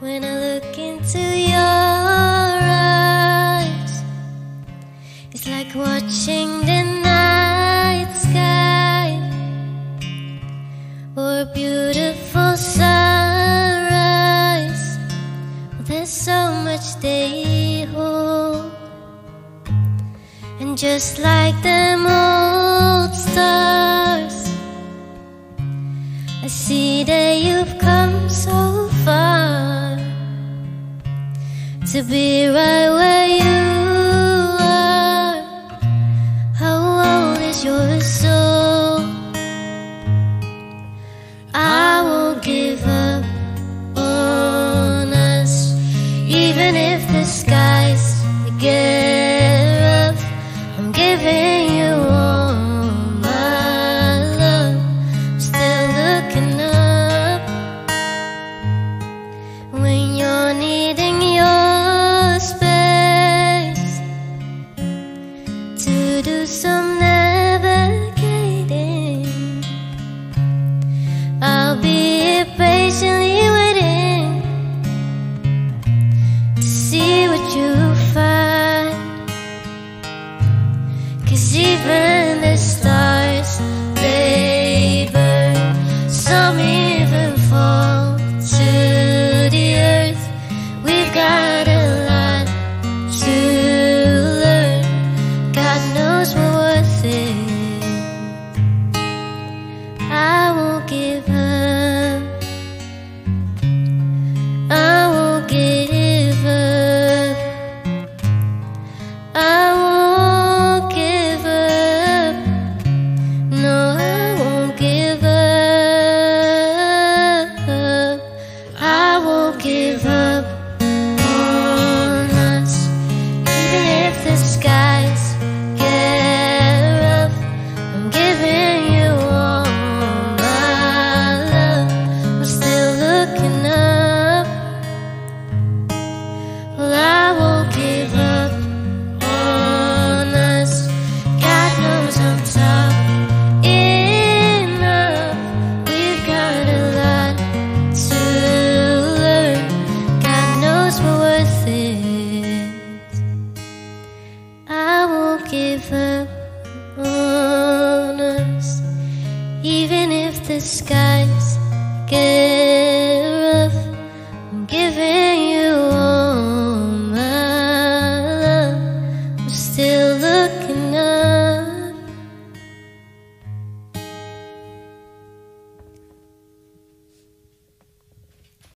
when I look into your eyes. It's like watching the night sky or a beautiful sunrise. There's so much they hold, and just like them all. to be right where you are. How old is your soul? I won't give up on us, even if the skies get rough. I'm giving you all my love. I'm still looking up when you're near. some give up on us, even if the skies get.